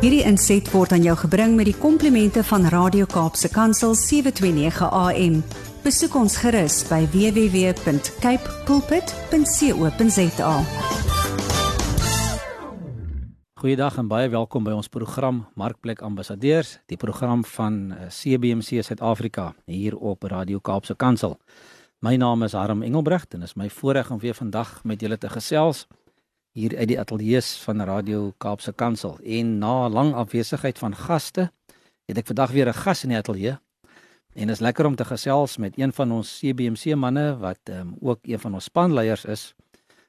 Hierdie inset word aan jou gebring met die komplimente van Radio Kaapse Kansel 729 AM. Besoek ons gerus by www.cape pulpit.co.za. Goeiedag en baie welkom by ons program Markplek Ambassadeurs, die program van eh, CBC Suid-Afrika hier op Radio Kaapse Kansel. My naam is Harm Engelbrecht en is my voorreg om weer vandag met julle te gesels hier uit die ateljee van Radio Kaapse Kansel. En na lang afwesigheid van gaste, het ek vandag weer 'n gas in die ateljee. En dit is lekker om te gesels met een van ons CBC manne wat um, ook een van ons spanleiers is.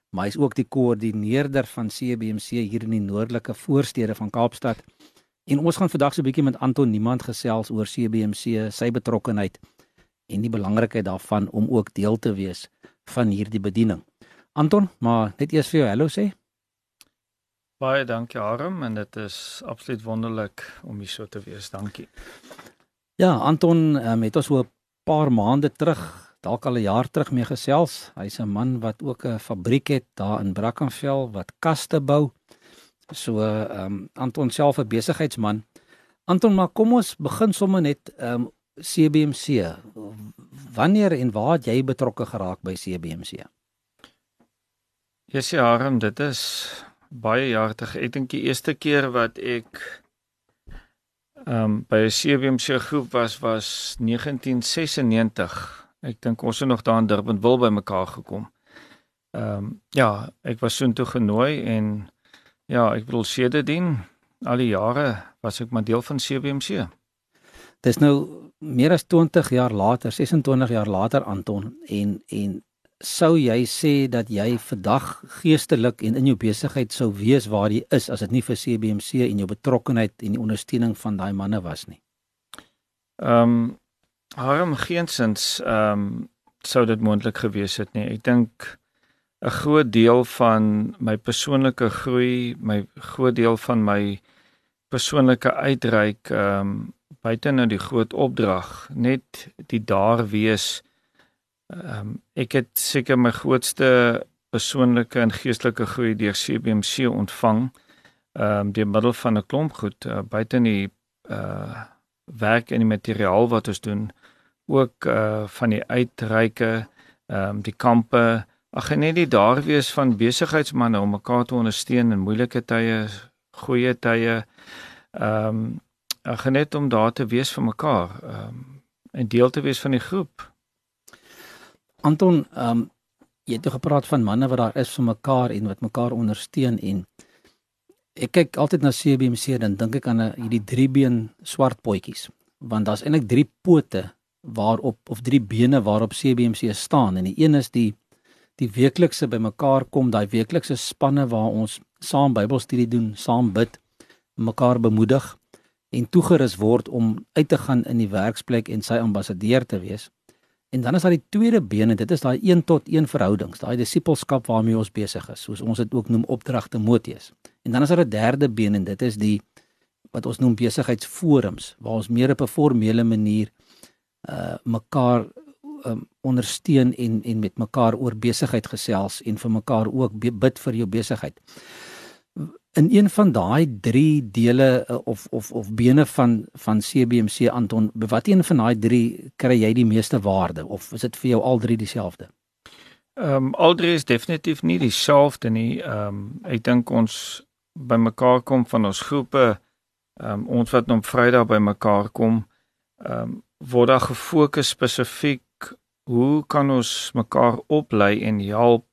Maar hy is ook die koördineerder van CBC hier in die noordelike voorstede van Kaapstad. En ons gaan vandag so 'n bietjie met Anton Niemand gesels oor CBC, sy betrokkeheid en die belangrikheid daarvan om ook deel te wees van hierdie bediening. Anton, maar net eers vir jou hallo sê. Baie dankie Harm en dit is absoluut wonderlik om hier so te wees. Dankie. Ja, Anton um, het ons so 'n paar maande terug, dalk al 'n jaar terug mee gesels. Hy's 'n man wat ook 'n fabriek het daar in Brackenfell wat kaste bou. So ehm um, Anton self 'n besigheidsman. Anton, maar kom ons begin sommer net ehm um, CBMC. Wanneer en waar het jy betrokke geraak by CBMC? Jessie Harm, dit is baie jare terug. Ek dink die eerste keer wat ek ehm um, by 'n CWMC groep was was 1996. Ek dink ons het nog daar in Durban wil by mekaar gekom. Ehm um, ja, ek was soontoe genooi en ja, ek bedoel sedertdien al die jare was ek maar deel van CWMC. Dis nou meer as 20 jaar later, 26 jaar later Anton en en sou jy sê dat jy vandag geestelik en in jou besigheid sou wees waar jy is as dit nie vir CBC en jou betrokkeheid en die ondersteuning van daai manne was nie? Ehm um, harm geensins ehm um, sou dit moontlik gewees het nie. Ek dink 'n groot deel van my persoonlike groei, my groot deel van my persoonlike uitreik ehm um, buite nou die groot opdrag, net die daar wees Ehm um, ek het seker my grootste persoonlike en geestelike groei deur CBMC ontvang. Ehm um, deur middel van 'n klomp goed uh, buite in die uh werk en die materiaal wat ons doen, ook uh van die uitreike, ehm um, die kampe, ag net die daar wees van besigheidsmense om mekaar te ondersteun in moeilike tye, goeie tye. Ehm um, ag net om daar te wees vir mekaar, ehm um, en deel te wees van die groep. Anton, ehm um, jy het gepraat van manne wat daar is vir mekaar en wat mekaar ondersteun en ek kyk altyd na CBC dan dink ek aan 'n hierdie driebeen swart potjies want daar's eintlik drie pote waarop of drie bene waarop CBC staan en die een is die die weeklikse bymekaar kom daai weeklikse spanne waar ons saam Bybelstudie doen, saam bid, mekaar bemoedig en toegerus word om uit te gaan in die werksplek en sy ambassadeur te wees. En dan is daar die tweede been en dit is daai 1 tot 1 verhoudings, daai disipelskap waarmee ons besig is, soos ons dit ook noem opdrag Timoteus. En dan is daar 'n derde been en dit is die wat ons noem besigheidsforums waar ons meer op 'n formele manier uh mekaar um, ondersteun en en met mekaar oor besigheid gesels en vir mekaar ook bid vir jou besigheid in een van daai drie dele uh, of of of bene van van CBMC Anton, wat een van daai drie kry jy die meeste waarde of is dit vir jou al drie dieselfde? Ehm um, al drie is definitief nie dieselfde nie. Ehm um, ek dink ons bymekaar kom van ons groepe ehm um, ons wat op Vrydag bymekaar kom ehm um, word daar gefokus spesifiek hoe kan ons mekaar oplei en help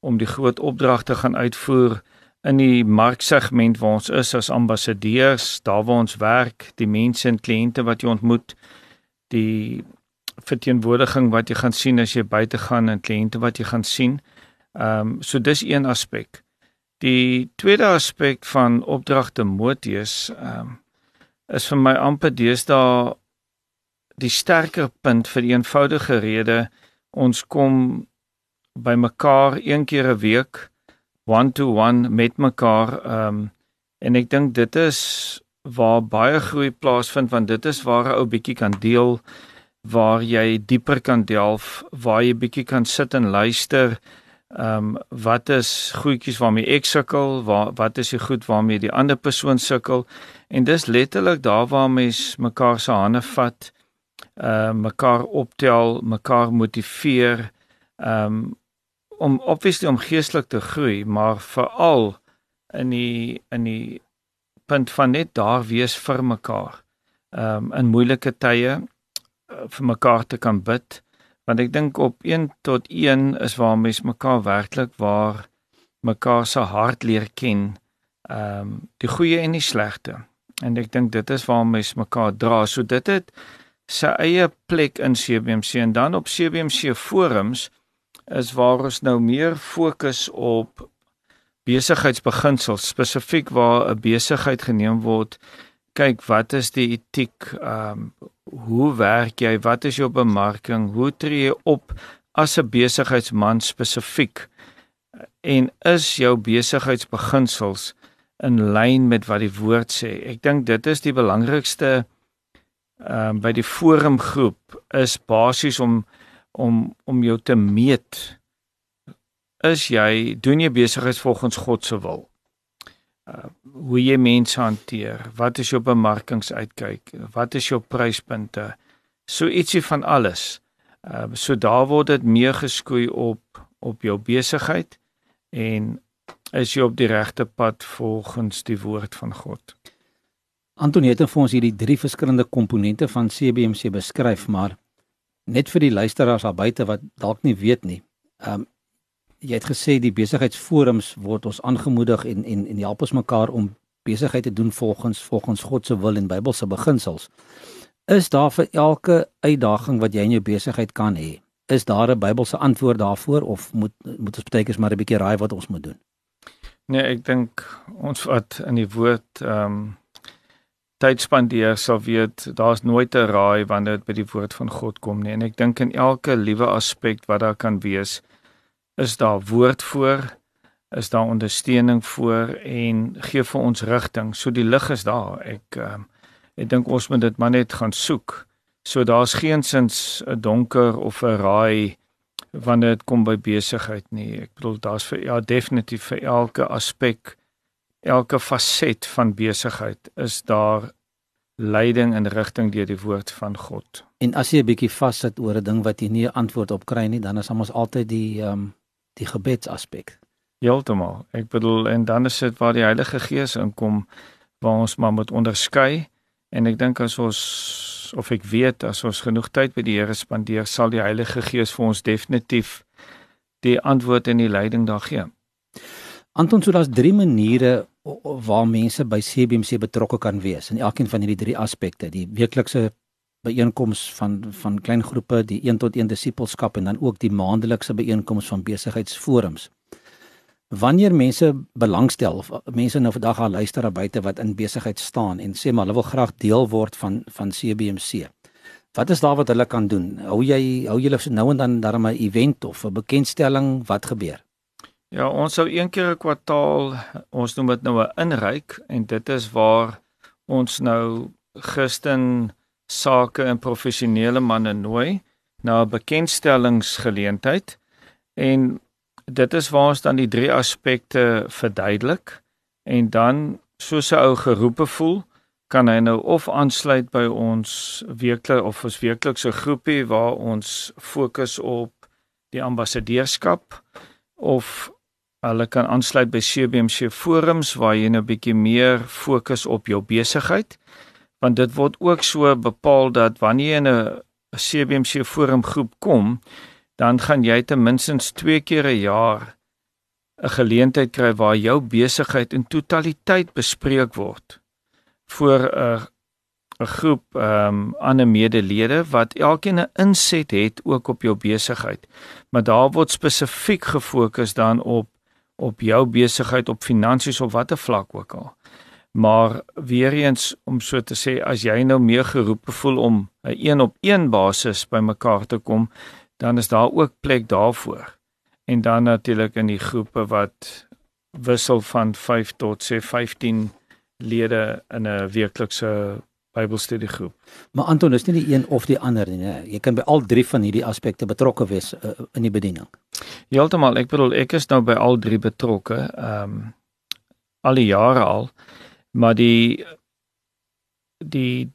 om die groot opdragte gaan uitvoer in die marksegment waar ons is as ambassadeurs, daar waar ons werk, die mense en kliënte wat jy ontmoet, die verteenwoordiging wat jy gaan sien as jy buite gaan en kliënte wat jy gaan sien. Ehm um, so dis een aspek. Die tweede aspek van opdragte Motius ehm um, is vir my amper deesdae die sterker punt vir die eenvoudige rede ons kom by mekaar een keer 'n week one to one met mekaar ehm um, en ek dink dit is waar baie groei plaasvind want dit is waar 'n ou bietjie kan deel waar jy dieper kan delf waar jy bietjie kan sit en luister Ehm um, wat is goedjies waarmee ek sukkel? Waar wat is die goed waarmee die ander persoon sukkel? En dis letterlik daar waar mens mekaar se hande vat, ehm uh, mekaar optel, mekaar motiveer, ehm um, om obviously om geestelik te groei, maar veral in die in die punt van net daar wees vir mekaar. Ehm um, in moeilike tye uh, vir mekaar te kan bid want ek dink op 1 tot 1 is waar mens mekaar werklik waar mekaar se hart leer ken. Ehm um, die goeie en die slegte. En ek dink dit is waar mens mekaar dra. So dit het sy eie plek in CBMC en dan op CBMC forums is waar ons nou meer fokus op besigheidsbeginsels spesifiek waar 'n besigheid geneem word. Kyk wat is die etiek ehm um, hoe werk jy? Wat is jou bemarking? Hoe tree jy op as 'n besigheidsman spesifiek en is jou besigheidsbeginsels in lyn met wat die woord sê? Ek dink dit is die belangrikste ehm um, by die forumgroep is basies om om om jou te meet is jy doen jy besigheid volgens God se wil uh, hoe jy mense hanteer, wat is jou bemarkingsuitkyk, wat is jou pryspunte, so ietsie van alles. Uh, so daar word dit meer geskoei op op jou besigheid en is jy op die regte pad volgens die woord van God. Antonie het vir ons hierdie drie verskillende komponente van CBMC beskryf, maar net vir die luisteraars daar buite wat dalk nie weet nie. Ehm um, jy het gesê die besigheidsforums word ons aangemoedig en en en help ons mekaar om besigheid te doen volgens volgens God se wil en Bybelse beginsels. Is daar vir elke uitdaging wat jy in jou besigheid kan hê, is daar 'n Bybelse antwoord daarvoor of moet moet ons baie keer maar 'n bietjie raai wat ons moet doen? Nee, ek dink ons wat in die woord ehm um, tyd spandeer sal weet daar's nooit 'n raai wanneer dit by die woord van God kom nie en ek dink in elke liewe aspek wat daar kan wees is daar woord voor, is daar ondersteuning voor en gee vir ons rigting. So die lig is daar. Ek uh, ek dink ons moet dit maar net gaan soek. So daar's geensins 'n donker of 'n raai wanneer dit kom by besigheid nie. Ek bedoel daar's vir ja definitief vir elke aspek, elke faset van besigheid is daar leiding en rigting deur die woord van God. En as jy 'n bietjie vassit oor 'n ding wat jy nie 'n antwoord op kry nie, dan is ons altyd die ehm um, die gebedsaspek. Heeltemal. Ek bedoel en dan is dit waar die Heilige Gees inkom waar ons maar moet onderskei en ek dink as ons of ek weet as ons genoeg tyd by die Here spandeer, sal die Heilige Gees vir ons definitief die antwoord en die leiding daar gee. Anton, so daar's drie maniere waar mense by CBMC betrokke kan wees in elkeen van hierdie drie aspekte, die weeklikse byeenkoms van van klein groepe, die 1 tot 1 disippelskap en dan ook die maandelikse byeenkoms van besigheidsforums. Wanneer mense belangstel of mense nou vandag al luister daar buite wat in besigheid staan en sê maar hulle wil graag deel word van van CBMC. Wat is daar wat hulle kan doen? Hou jy hou julle nou en dan dan 'n event of 'n bekendstelling wat gebeur? Ja, ons sou een keer 'n kwartaal, ons noem dit nou 'n inryk en dit is waar ons nou Christen sake en professionele manne nooi na 'n bekendstellingsgeleentheid en dit is waar ons dan die drie aspekte verduidelik en dan soos 'n ou geroepe voel kan hy nou of aansluit by ons weeklik of ons weeklikse groepie waar ons fokus op die ambassadeurskap of hulle kan aansluit by CBMC forums waar jy nou bietjie meer fokus op jou besigheid want dit word ook so bepaal dat wanneer jy in 'n CBMC forum groep kom, dan gaan jy ten minste 2 keer 'n jaar 'n geleentheid kry waar jou besigheid in totaliteit bespreek word voor 'n 'n groep ehm um, ander medelede wat elkeen 'n inset het ook op jou besigheid. Maar daar word spesifiek gefokus dan op op jou besigheid op finansies of watter vlak ook al. Maar weer eens om so te sê as jy nou meer geroep voel om 'n een op een basis by mekaar te kom, dan is daar ook plek daarvoor. En dan natuurlik in die groepe wat wissel van 5 tot sê 15 lede in 'n weeklikse Bybelstudiegroep. Maar Anton is nie die een of die ander nie. Jy kan by al drie van hierdie aspekte betrokke wees uh, in die bediening. Heeltemal, ek bedoel ek is nou by al drie betrokke. Ehm um, al die jare al. Maar die die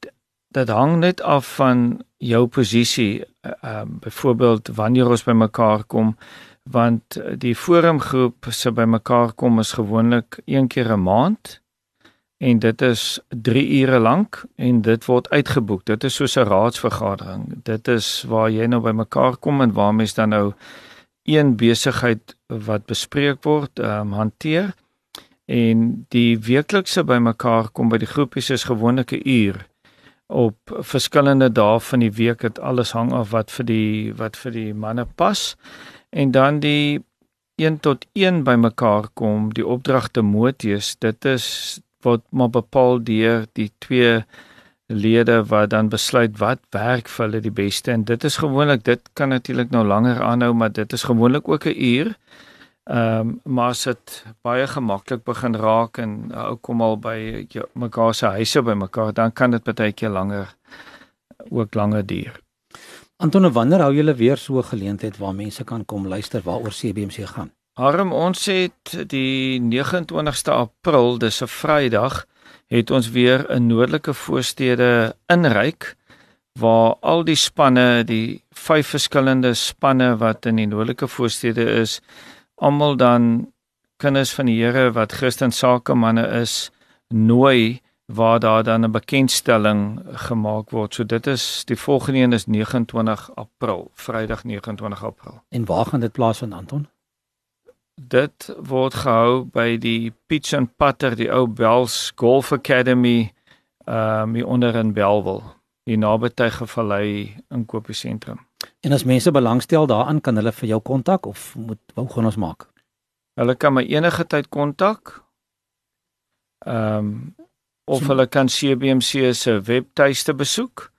dit hang net af van jou posisie. Ehm um, byvoorbeeld wanneer ons bymekaar kom want die forumgroep se bymekaar kom is gewoonlik een keer 'n maand en dit is 3 ure lank en dit word uitgeboek. Dit is soos 'n raadsvergadering. Dit is waar jy nou bymekaar kom en waar mense dan nou een besigheid wat bespreek word, ehm um, hanteer en die weeklikse bymekaar kom by die groepies is gewoonlik 'n uur. Op verskillende dae van die week dit alles hang af wat vir die wat vir die manne pas en dan die 1 tot 1 bymekaar kom die opdrag Timoteus dit is wat maar bepaal deur die twee lede wat dan besluit wat werk vir hulle die beste en dit is gewoonlik dit kan natuurlik nou langer aanhou maar dit is gewoonlik ook 'n uur Ehm um, maar as dit baie gemaklik begin raak en ou kom al by jou, mekaar se huise by mekaar, dan kan dit baie keer langer ook langer duur. Anton, wanneer hou julle weer so 'n geleentheid waar mense kan kom luister waaroor CBC gaan? Harm, ons het die 29ste April, dis 'n Vrydag, het ons weer 'n noordelike voorstede inryk waar al die spanne, die vyf verskillende spanne wat in die noordelike voorstede is, almal dan kinders van die Here wat Christen sakemanne is nooi waar daar dan 'n bekendstelling gemaak word. So dit is die volgende een is 29 April, Vrydag 29 April. En waar gaan dit plaasvind Anton? Dit word gehou by die Pitch and Putter, die ou Bells Golf Academy, ehm um, hier onder in Belwel, hier naby Tygervallei inkopiesentrum. En as mense belangstel daaraan, kan hulle vir jou kontak of moet wou gaan ons maak? Hulle kan my enige tyd kontak. Ehm um, of so, hulle kan CBMC se webtuiste besoek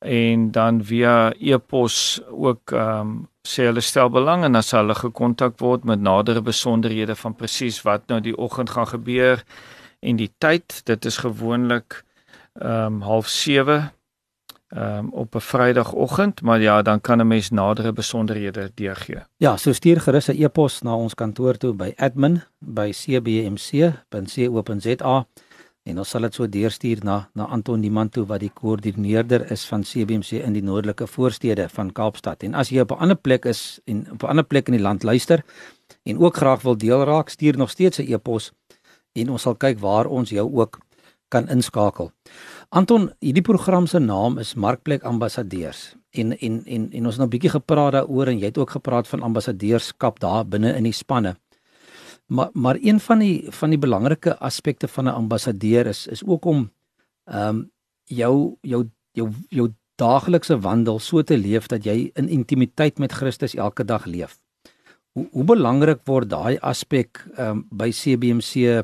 en dan via e-pos ook ehm um, sê hulle stel belang en as hulle gekontak word met nadere besonderhede van presies wat nou die oggend gaan gebeur en die tyd, dit is gewoonlik ehm um, 07:30 um, op 'n Vrydagoggend, maar ja, dan kan 'n mens nadere besonderhede deurgee. Ja, so stuur gerus 'n e-pos na ons kantoor toe by admin@cbmc.co.za en ons sal dit so deurstuur na na Anton Niemand toe wat die koördineerder is van CBMC in die noordelike voorstede van Kaapstad. En as jy op 'n ander plek is en op 'n ander plek in die land luister en ook graag wil deel raak, stuur nog steeds 'n e-pos en ons sal kyk waar ons jou ook kan inskakel. Anton, hierdie program se naam is Markplek Ambassadeurs. En en en en ons het nou 'n bietjie gepraat daaroor en jy het ook gepraat van ambassadeurskap daar binne in die spanne. Maar maar een van die van die belangrike aspekte van 'n ambassadeur is is ook om ehm um, jou jou jou jou daaglikse wandel so te leef dat jy in intimiteit met Christus elke dag leef. Hoe hoe belangrik word daai aspek ehm um, by CBMC uh,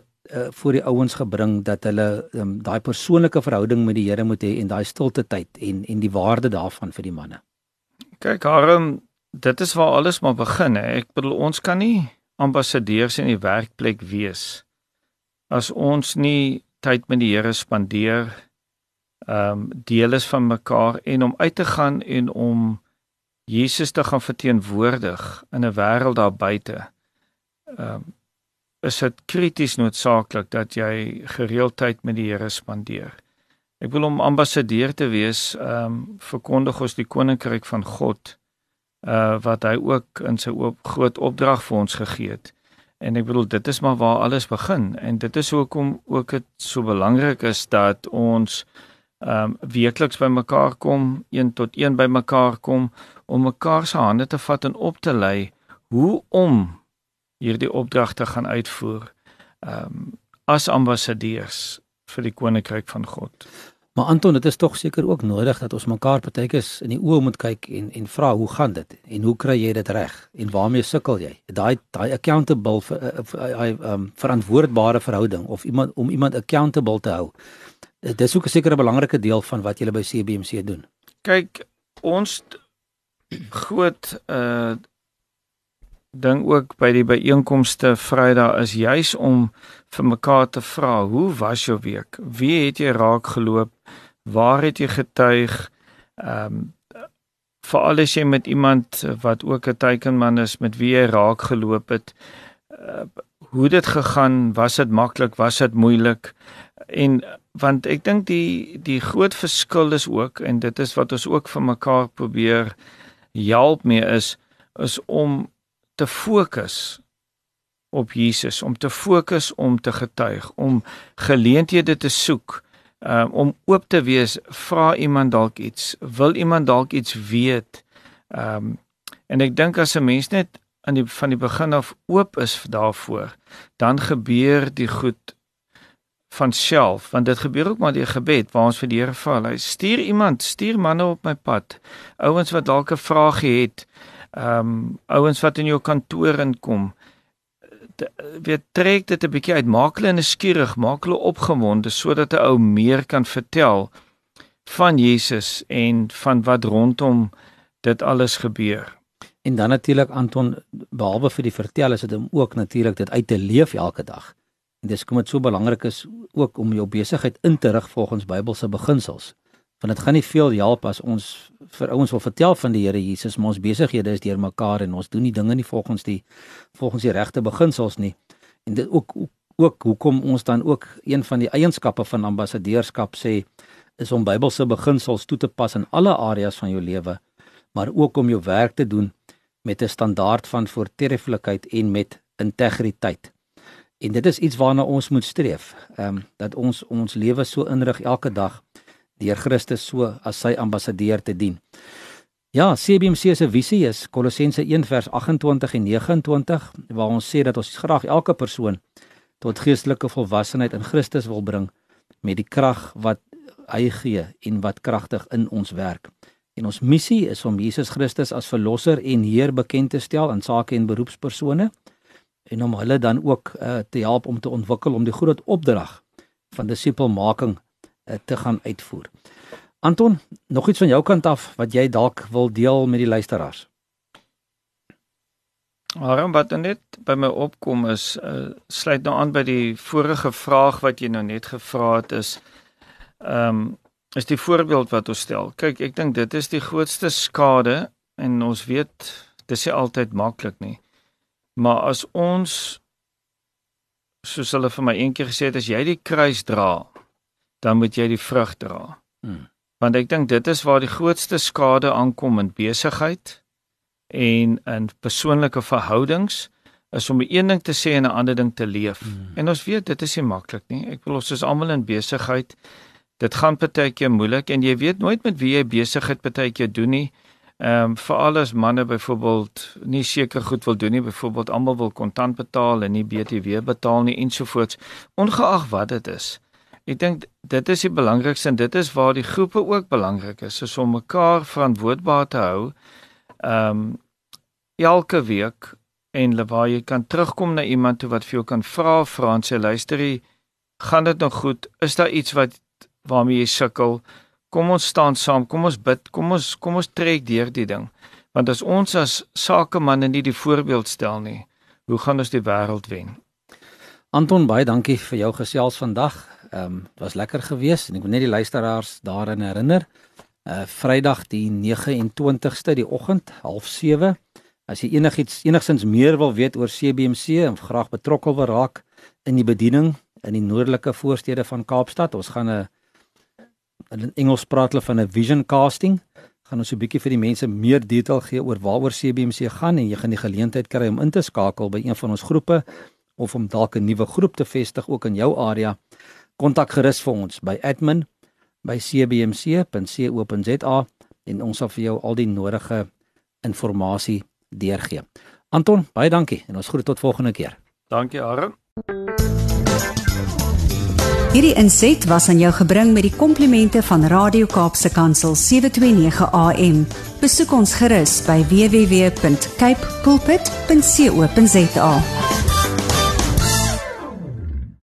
voor die ouens gebring dat hulle um, daai persoonlike verhouding met die Here moet hê en daai stilte tyd en en die waarde daarvan vir die manne. Kyk, Harm, dit is waar alles maar begin hè. Ek bedoel ons kan nie ambassadeurs in die werkplek wees as ons nie tyd met die Here spandeer ehm um, deel is van mekaar en om uit te gaan en om Jesus te gaan verteenwoordig in 'n wêreld daar buite. Ehm um, is dit krities noodsaaklik dat jy gereeld tyd met die Here spandeer. Ek wil om ambassadeur te wees, ehm um, verkondig ons die koninkryk van God uh wat hy ook in sy op, groot opdrag vir ons gegee het. En ek bedoel dit is maar waar alles begin en dit is hoekom ook dit so belangrik is dat ons ehm um, weekliks bymekaar kom, een tot een bymekaar kom om mekaar se hande te vat en op te lei hoe om hierdie opdragte gaan uitvoer ehm um, as ambassadeurs vir die koninkryk van God. Maar Anton, dit is tog seker ook nodig dat ons mekaar partykeers in die oë moet kyk en en vra hoe gaan dit en hoe kry jy dit reg en waarmee sukkel jy? Daai daai accountable vir eh, ehm um, verantwoordbare verhouding of iemand om iemand accountable te hou. Dit is ook 'n sekere belangrike deel van wat jy by CBMC doen. Kyk, ons groot uh ding ook by die byeenkomste Vrydag is juis om vir mekaar te vra, hoe was jou week? Wie het jy raak geloop? Waar het jy getuig? Ehm um, veral as jy met iemand wat ook 'n teikenman is met wie jy raak geloop het, uh, hoe dit gegaan, was dit maklik, was dit moeilik? En want ek dink die die groot verskil is ook en dit is wat ons ook vir mekaar probeer help mee is is om te fokus op Jesus, om te fokus om te getuig, om geleenthede te soek, um, om oop te wees, vra iemand dalk iets, wil iemand dalk iets weet. Ehm um, en ek dink as 'n mens net aan die van die begin af oop is daarvoor, dan gebeur die goed van self want dit gebeur ook maar deur gebed waar ons vir die Here vra hy stuur iemand stuur manne op my pad ouens wat dalk 'n vraagie het ehm um, ouens wat in jou kantoor inkom weer trek dit 'n bietjie uit. Maak hulle nuuskierig maak hulle opgewonde sodat 'n ou meer kan vertel van Jesus en van wat rondom dit alles gebeur. En dan natuurlik Anton behalwe vir die vertel is dit om ook natuurlik dit uit te leef elke dag. En dis kom dit so belangrik is ook om jou besigheid in te rig volgens Bybelse beginsels. Want dit gaan nie veel help as ons vir ouens wil vertel van die Here Jesus, maar ons besighede is deurmekaar en ons doen nie dinge nie volgens die volgens die regte beginsels nie. En dit ook ook hoekom ons dan ook een van die eienskappe van ambassadeurskap sê is om Bybelse beginsels toe te pas in alle areas van jou lewe, maar ook om jou werk te doen met 'n standaard van voortreffelikheid en met integriteit. En dit is iets waarna ons moet streef. Ehm um, dat ons ons lewe so inrig elke dag deur Christus so as sy ambassadeur te dien. Ja, CBC se visie is Kolossense 1 vers 28 en 29 waar ons sê dat ons graag elke persoon tot geestelike volwassenheid in Christus wil bring met die krag wat hy gee en wat kragtig in ons werk. En ons missie is om Jesus Christus as verlosser en Heer bekend te stel aan sake en beroepspersone en om hulle dan ook uh, te help om te ontwikkel om die groot opdrag van disipelmaking te gaan uitvoer. Anton, nog iets van jou kant af wat jy dalk wil deel met die luisteraars? Waarom wat net by my opkom is uh, sluit nou aan by die vorige vraag wat jy nou net gevra het is ehm um, is die voorbeeld wat ons stel. Kyk, ek dink dit is die grootste skade en ons weet dis nie altyd maklik nie. Maar as ons soos hulle vir my eendag gesê het as jy die kruis dra, dan moet jy die vrug dra. Hmm. Want ek dink dit is waar die grootste skade aankom in besigheid en in persoonlike verhoudings is om 'n een ding te sê en 'n ander ding te leef. Hmm. En ons weet dit is nie maklik nie. Ek wil ons is almal in besigheid. Dit gaan partykeer moeilik en jy weet nooit met wie jy besigheid partykeer doen nie. Ehm um, veral as manne byvoorbeeld nie seker goed wil doen nie, byvoorbeeld almal wil kontant betaal en nie BTW betaal nie ensovoorts, ongeag wat dit is. Ek dink dit is die belangrikste en dit is waar die groepe ook belangrik is, is om mekaar verantwoordbaar te hou. Ehm um, elke week en waar jy kan terugkom na iemand toe wat vir jou kan vra, vra en sê luisterie, gaan dit nog goed? Is daar iets wat waarmee jy sukkel? kom ons staan saam, kom ons bid, kom ons kom ons trek deur die ding. Want as ons as sakemanne nie die voorbeeld stel nie, hoe gaan ons die wêreld wen? Anton, baie dankie vir jou gesels vandag. Ehm um, was lekker geweest en ek wil net die luisteraars daaraan herinner. Uh Vrydag die 29ste die oggend, 07:30. As jy enigiets enigsins meer wil weet oor CBC en graag betrokke wil raak in die bediening in die noordelike voorstede van Kaapstad, ons gaan 'n in Engels praat hulle van 'n vision casting. Gaan ons 'n bietjie vir die mense meer detail gee oor waaroor CBMC gaan en jy gaan die geleentheid kry om in te skakel by een van ons groepe of om dalk 'n nuwe groep te vestig ook in jou area. Kontak gerus vir ons by admin by cbmc.co.za en ons sal vir jou al die nodige inligting deurgee. Anton, baie dankie en ons groet tot volgende keer. Dankie Aaron. Hierdie inset was aan jou gebring met die komplimente van Radio Kaapse Kansel 729 AM. Besoek ons gerus by www.cape pulpit.co.za.